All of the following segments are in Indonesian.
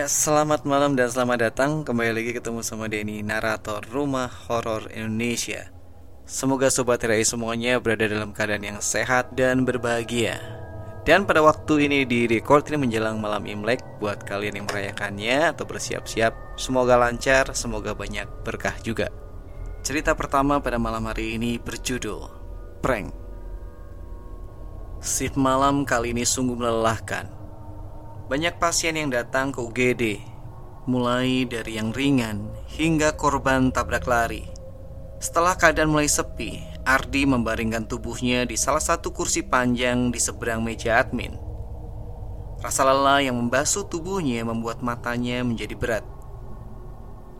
Ya, selamat malam dan selamat datang. Kembali lagi ketemu sama Denny, narator Rumah Horor Indonesia. Semoga Sobat Rai semuanya berada dalam keadaan yang sehat dan berbahagia. Dan pada waktu ini di record ini menjelang malam Imlek Buat kalian yang merayakannya atau bersiap-siap Semoga lancar, semoga banyak berkah juga. Cerita pertama pada malam hari ini berjudul Prank. Shift malam kali ini sungguh melelahkan banyak pasien yang datang ke UGD, mulai dari yang ringan hingga korban tabrak lari. Setelah keadaan mulai sepi, Ardi membaringkan tubuhnya di salah satu kursi panjang di seberang meja admin. Rasa lelah yang membasuh tubuhnya membuat matanya menjadi berat.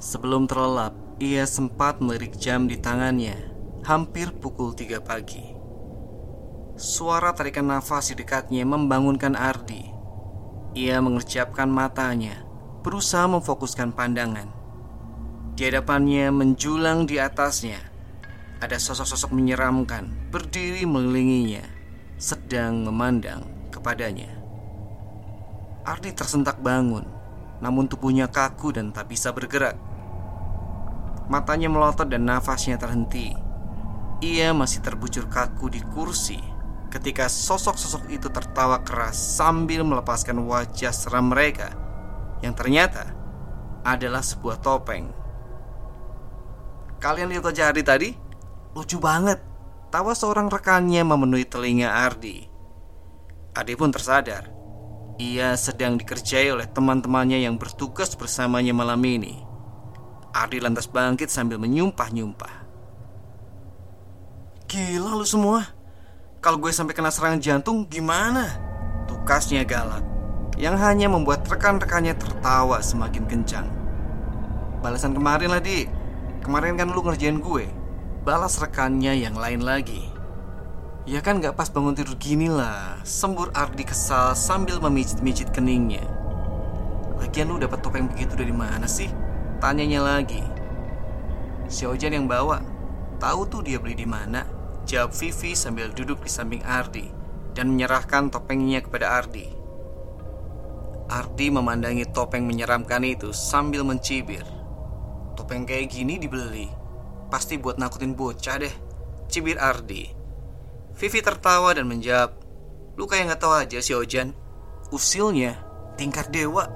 Sebelum terlelap, ia sempat melirik jam di tangannya, hampir pukul 3 pagi. Suara tarikan nafas di dekatnya membangunkan Ardi ia mengerjapkan matanya, berusaha memfokuskan pandangan. Di hadapannya menjulang di atasnya, ada sosok-sosok menyeramkan berdiri mengelilinginya, sedang memandang kepadanya. Ardi tersentak bangun, namun tubuhnya kaku dan tak bisa bergerak. Matanya melotot dan nafasnya terhenti. Ia masih terbujur kaku di kursi ketika sosok-sosok itu tertawa keras sambil melepaskan wajah seram mereka yang ternyata adalah sebuah topeng. Kalian lihat wajah Ardi tadi? Lucu banget. Tawa seorang rekannya memenuhi telinga Ardi. Ardi pun tersadar. Ia sedang dikerjai oleh teman-temannya yang bertugas bersamanya malam ini. Ardi lantas bangkit sambil menyumpah-nyumpah. Gila lu semua. Kalau gue sampai kena serangan jantung gimana? Tukasnya galak. Yang hanya membuat rekan-rekannya tertawa semakin kencang. Balasan kemarin lah di. Kemarin kan lu ngerjain gue. Balas rekannya yang lain lagi. Ya kan gak pas bangun tidur gini lah. Sembur Ardi kesal sambil memijit-mijit keningnya. Lagian lu dapat topeng begitu dari mana sih? Tanyanya lagi. Si Ojan yang bawa. Tahu tuh dia beli di mana? Jawab Vivi sambil duduk di samping Ardi dan menyerahkan topengnya kepada Ardi. Ardi memandangi topeng menyeramkan itu sambil mencibir. Topeng kayak gini dibeli, pasti buat nakutin bocah deh. Cibir Ardi. Vivi tertawa dan menjawab, Lu kayak nggak tahu aja si Ojan. Usilnya tingkat dewa.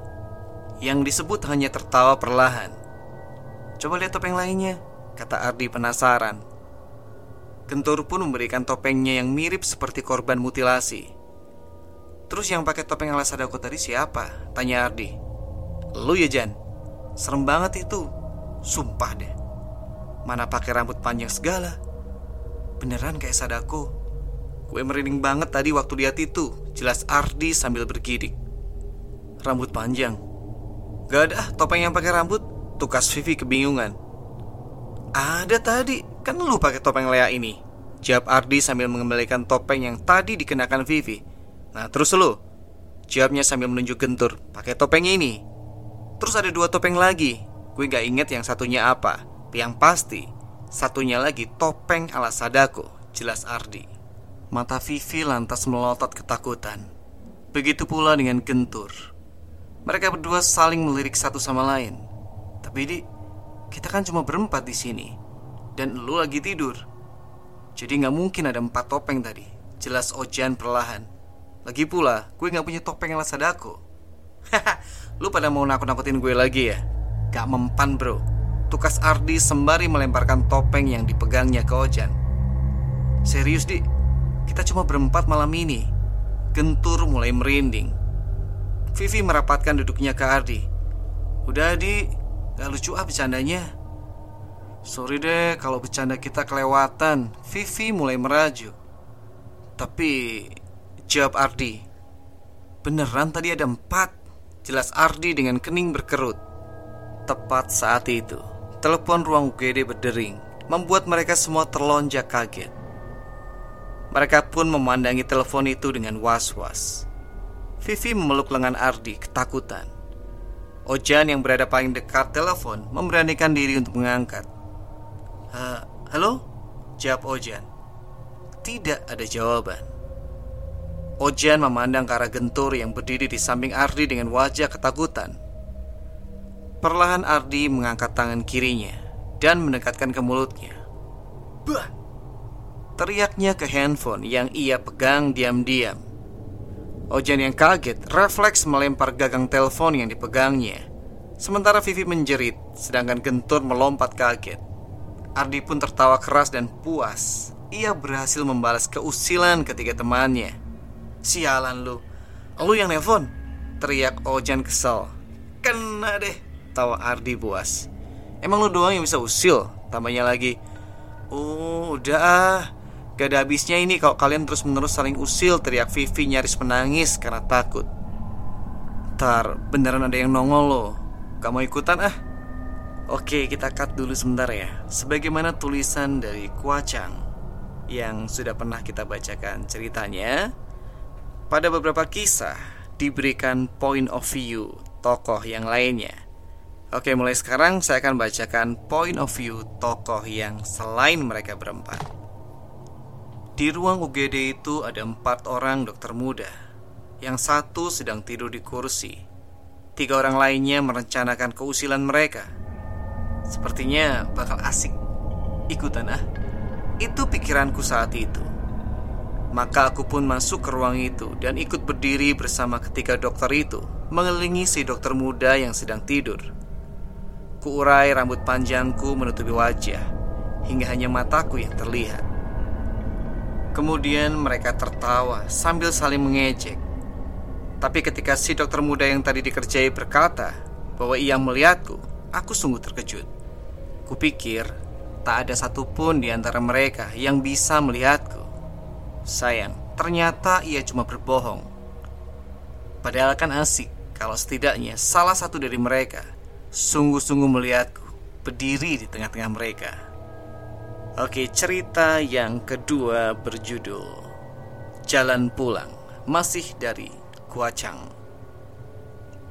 Yang disebut hanya tertawa perlahan. Coba lihat topeng lainnya, kata Ardi penasaran. Gentur pun memberikan topengnya yang mirip seperti korban mutilasi. Terus yang pakai topeng ala sadako tadi siapa? Tanya Ardi. Lu ya Jan? Serem banget itu. Sumpah deh. Mana pakai rambut panjang segala. Beneran kayak Sadako. Gue merinding banget tadi waktu lihat itu. Jelas Ardi sambil bergidik. Rambut panjang. Gak ada topeng yang pakai rambut. Tukas Vivi kebingungan. Ada tadi, kan lu pakai topeng Lea ini. Jawab Ardi sambil mengembalikan topeng yang tadi dikenakan Vivi. Nah, terus lu? Jawabnya sambil menunjuk gentur, pakai topeng ini. Terus ada dua topeng lagi. Gue gak inget yang satunya apa. Yang pasti, satunya lagi topeng ala Sadako, jelas Ardi. Mata Vivi lantas melotot ketakutan. Begitu pula dengan gentur. Mereka berdua saling melirik satu sama lain. Tapi di kita kan cuma berempat di sini Dan lu lagi tidur. Jadi nggak mungkin ada empat topeng tadi. Jelas Ojan perlahan. Lagi pula, gue nggak punya topeng yang sadako Haha, lu pada mau nakut-nakutin gue lagi ya? Gak mempan bro. Tukas Ardi sembari melemparkan topeng yang dipegangnya ke Ojan Serius di, kita cuma berempat malam ini. Gentur mulai merinding. Vivi merapatkan duduknya ke Ardi. Udah di, Gak lucu ah bercandanya Sorry deh kalau bercanda kita kelewatan. Vivi mulai merajuk Tapi Jawab Ardi. Beneran tadi ada empat? Jelas Ardi dengan kening berkerut. Tepat saat itu Telepon ruang UGD berdering Membuat mereka semua terlonjak kaget. Mereka pun memandangi telepon itu dengan was-was. Vivi memeluk lengan Ardi ketakutan. Ojan yang berada paling dekat telepon memberanikan diri untuk mengangkat. Halo? Jawab Ojan. Tidak ada jawaban. Ojan memandang ke arah gentur yang berdiri di samping Ardi dengan wajah ketakutan. Perlahan Ardi mengangkat tangan kirinya dan mendekatkan ke mulutnya. Bah! Teriaknya ke handphone yang ia pegang diam-diam. Ojan yang kaget refleks melempar gagang telepon yang dipegangnya. Sementara Vivi menjerit, sedangkan Gentur melompat kaget. Ardi pun tertawa keras dan puas. Ia berhasil membalas keusilan ketiga temannya. Sialan lu, lu yang nelpon? Teriak Ojan kesel. Kena deh, tawa Ardi puas. Emang lu doang yang bisa usil? Tambahnya lagi. Oh, udah ah. Gak ada habisnya ini kalau kalian terus-menerus saling usil Teriak Vivi nyaris menangis karena takut Ntar beneran ada yang nongol loh Gak mau ikutan ah Oke kita cut dulu sebentar ya Sebagaimana tulisan dari Kuacang Yang sudah pernah kita bacakan ceritanya Pada beberapa kisah Diberikan point of view tokoh yang lainnya Oke, mulai sekarang saya akan bacakan point of view tokoh yang selain mereka berempat. Di ruang UGD itu ada empat orang dokter muda. Yang satu sedang tidur di kursi. Tiga orang lainnya merencanakan keusilan mereka. Sepertinya bakal asik. Ikutan ah. Itu pikiranku saat itu. Maka aku pun masuk ke ruang itu dan ikut berdiri bersama ketiga dokter itu mengelilingi si dokter muda yang sedang tidur. Kuurai rambut panjangku menutupi wajah hingga hanya mataku yang terlihat. Kemudian mereka tertawa sambil saling mengejek. Tapi ketika si dokter muda yang tadi dikerjai berkata bahwa ia melihatku, aku sungguh terkejut. Kupikir tak ada satupun di antara mereka yang bisa melihatku. Sayang, ternyata ia cuma berbohong. Padahal kan asik kalau setidaknya salah satu dari mereka sungguh-sungguh melihatku berdiri di tengah-tengah mereka. Oke, cerita yang kedua berjudul Jalan Pulang, masih dari Kuacang.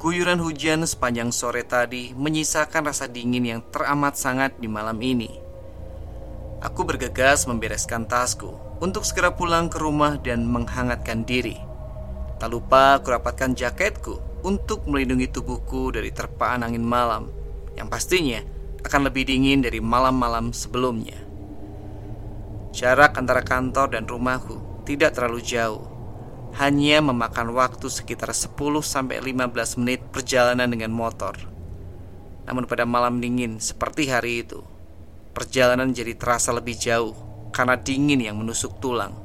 Guyuran hujan sepanjang sore tadi menyisakan rasa dingin yang teramat sangat di malam ini. Aku bergegas membereskan tasku untuk segera pulang ke rumah dan menghangatkan diri. Tak lupa aku rapatkan jaketku untuk melindungi tubuhku dari terpaan angin malam yang pastinya akan lebih dingin dari malam-malam sebelumnya. Jarak antara kantor dan rumahku tidak terlalu jauh. Hanya memakan waktu sekitar 10 sampai 15 menit perjalanan dengan motor. Namun pada malam dingin seperti hari itu, perjalanan jadi terasa lebih jauh karena dingin yang menusuk tulang.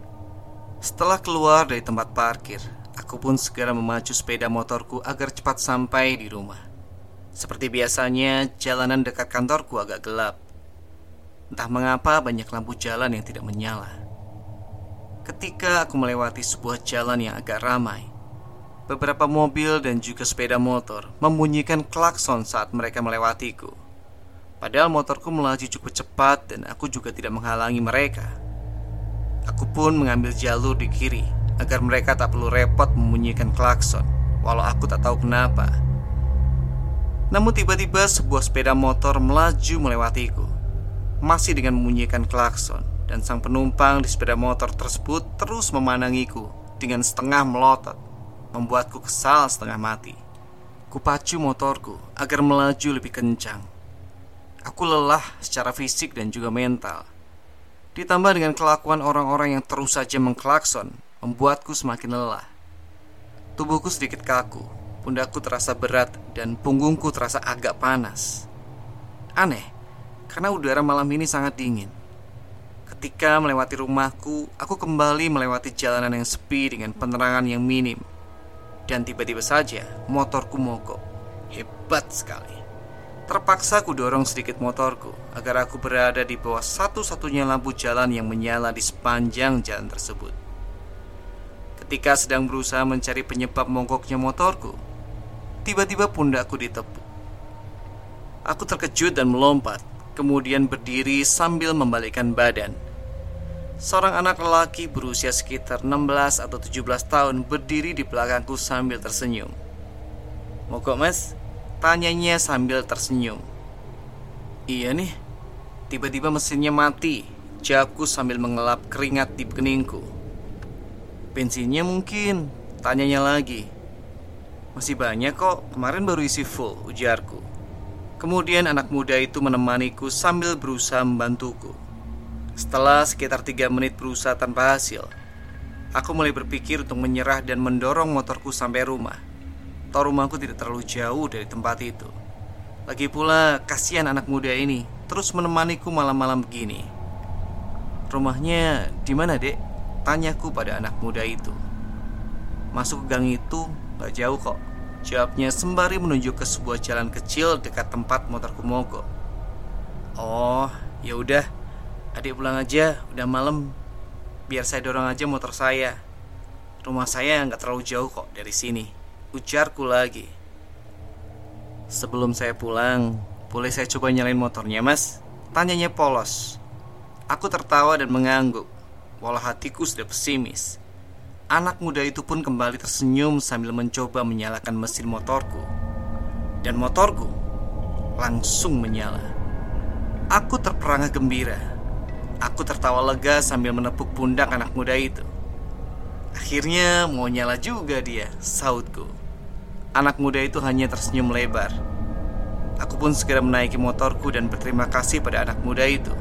Setelah keluar dari tempat parkir, Aku pun segera memacu sepeda motorku agar cepat sampai di rumah. Seperti biasanya, jalanan dekat kantorku agak gelap. Entah mengapa banyak lampu jalan yang tidak menyala. Ketika aku melewati sebuah jalan yang agak ramai, beberapa mobil dan juga sepeda motor membunyikan klakson saat mereka melewatiku. Padahal motorku melaju cukup cepat dan aku juga tidak menghalangi mereka. Aku pun mengambil jalur di kiri agar mereka tak perlu repot membunyikan klakson, walau aku tak tahu kenapa. Namun tiba-tiba sebuah sepeda motor melaju melewatiku, masih dengan membunyikan klakson, dan sang penumpang di sepeda motor tersebut terus memandangiku dengan setengah melotot, membuatku kesal setengah mati. Kupacu motorku agar melaju lebih kencang. Aku lelah secara fisik dan juga mental. Ditambah dengan kelakuan orang-orang yang terus saja mengklakson membuatku semakin lelah. Tubuhku sedikit kaku, pundakku terasa berat, dan punggungku terasa agak panas. Aneh, karena udara malam ini sangat dingin. Ketika melewati rumahku, aku kembali melewati jalanan yang sepi dengan penerangan yang minim. Dan tiba-tiba saja, motorku mogok. Hebat sekali. Terpaksa ku dorong sedikit motorku agar aku berada di bawah satu-satunya lampu jalan yang menyala di sepanjang jalan tersebut ketika sedang berusaha mencari penyebab mogoknya motorku. Tiba-tiba pundakku ditepuk. Aku terkejut dan melompat, kemudian berdiri sambil membalikkan badan. Seorang anak lelaki berusia sekitar 16 atau 17 tahun berdiri di belakangku sambil tersenyum. Mogok mas? Tanyanya sambil tersenyum. Iya nih, tiba-tiba mesinnya mati. Jawabku sambil mengelap keringat di keningku. Bensinnya mungkin Tanyanya lagi Masih banyak kok Kemarin baru isi full ujarku Kemudian anak muda itu menemaniku sambil berusaha membantuku. Setelah sekitar tiga menit berusaha tanpa hasil, aku mulai berpikir untuk menyerah dan mendorong motorku sampai rumah. Toh rumahku tidak terlalu jauh dari tempat itu. Lagi pula kasihan anak muda ini terus menemaniku malam-malam begini. Rumahnya di mana, Dek? Tanyaku pada anak muda itu. Masuk ke gang itu gak jauh kok. Jawabnya sembari menunjuk ke sebuah jalan kecil dekat tempat motorku mogok. Oh, ya udah. Adik pulang aja, udah malam. Biar saya dorong aja motor saya. Rumah saya nggak terlalu jauh kok dari sini. Ujarku lagi. Sebelum saya pulang, boleh saya coba nyalain motornya, Mas? Tanyanya polos. Aku tertawa dan mengangguk. Walau hatiku sudah pesimis. Anak muda itu pun kembali tersenyum sambil mencoba menyalakan mesin motorku. Dan motorku langsung menyala. Aku terperangah gembira. Aku tertawa lega sambil menepuk pundak anak muda itu. Akhirnya mau nyala juga dia, sautku. Anak muda itu hanya tersenyum lebar. Aku pun segera menaiki motorku dan berterima kasih pada anak muda itu.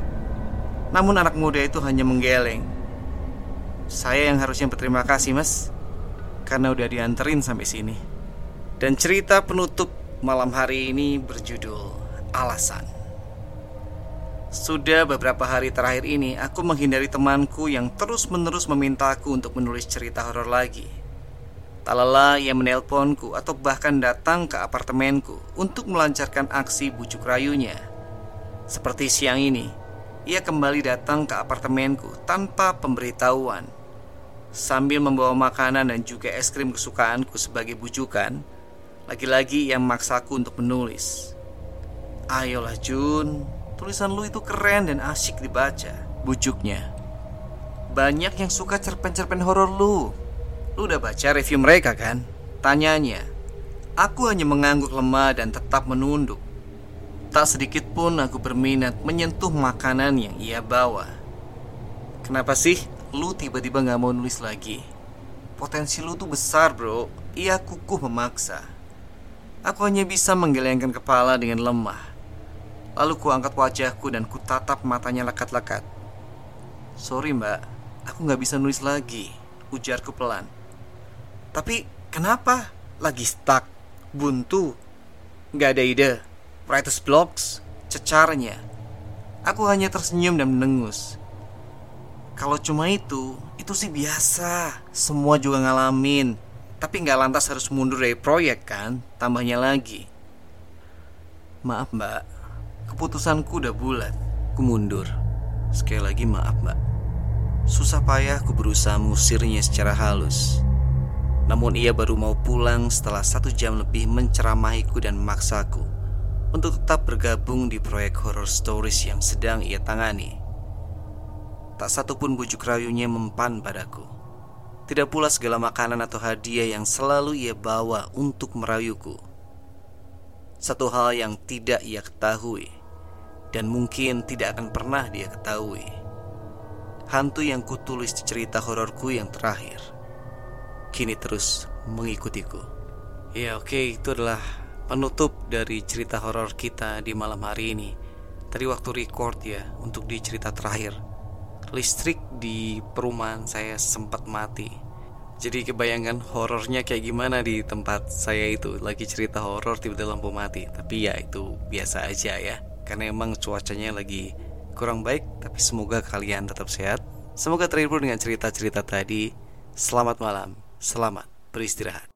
Namun anak muda itu hanya menggeleng saya yang harusnya berterima kasih mas Karena udah dianterin sampai sini Dan cerita penutup malam hari ini berjudul Alasan Sudah beberapa hari terakhir ini Aku menghindari temanku yang terus-menerus memintaku untuk menulis cerita horor lagi. Tak lelah ia menelponku atau bahkan datang ke apartemenku Untuk melancarkan aksi bujuk rayunya. Seperti siang ini ia kembali datang ke apartemenku tanpa pemberitahuan. Sambil membawa makanan dan juga es krim kesukaanku sebagai bujukan Lagi-lagi yang memaksaku untuk menulis. Ayolah Jun Tulisan lu itu keren dan asyik dibaca. Bujuknya Banyak yang suka cerpen-cerpen horor lu. Lu udah baca review mereka kan? Tanyanya Aku hanya mengangguk lemah dan tetap menunduk. Tak sedikit pun aku berminat menyentuh makanan yang ia bawa. Kenapa sih? lu tiba-tiba gak mau nulis lagi? Potensi lu tuh besar bro. Ia kukuh memaksa. Aku hanya bisa menggelengkan kepala dengan lemah Lalu ku angkat wajahku dan ku tatap matanya lekat-lekat Sorry mbak, aku gak bisa nulis lagi Ujarku pelan Tapi kenapa? Lagi stuck? Buntu? Gak ada ide? Writer's blocks? Cecarnya Aku hanya tersenyum dan menengus kalau cuma itu, itu sih biasa. Semua juga ngalamin. Tapi nggak lantas harus mundur dari proyek kan? Tambahnya lagi. Maaf mbak, keputusanku udah bulat. Ku mundur. Sekali lagi maaf mbak. Susah payah ku berusaha mengusirnya secara halus. Namun ia baru mau pulang setelah satu jam lebih menceramahiku dan memaksaku untuk tetap bergabung di proyek horror stories yang sedang ia tangani. Tak satu pun bujuk rayunya mempan padaku. Tidak pula segala makanan atau hadiah yang selalu ia bawa untuk merayuku. Satu hal yang tidak ia ketahui dan mungkin tidak akan pernah dia ketahui. Hantu yang kutulis di cerita hororku yang terakhir kini terus mengikutiku. Ya oke okay, itu adalah penutup dari cerita horor kita di malam hari ini. Tadi waktu record ya untuk di cerita terakhir listrik di perumahan saya sempat mati. Jadi kebayangkan horornya kayak gimana di tempat saya itu Lagi cerita horor tiba-tiba lampu mati Tapi ya itu biasa aja ya Karena emang cuacanya lagi kurang baik Tapi semoga kalian tetap sehat. Semoga terhibur dengan cerita-cerita tadi. Selamat malam, selamat beristirahat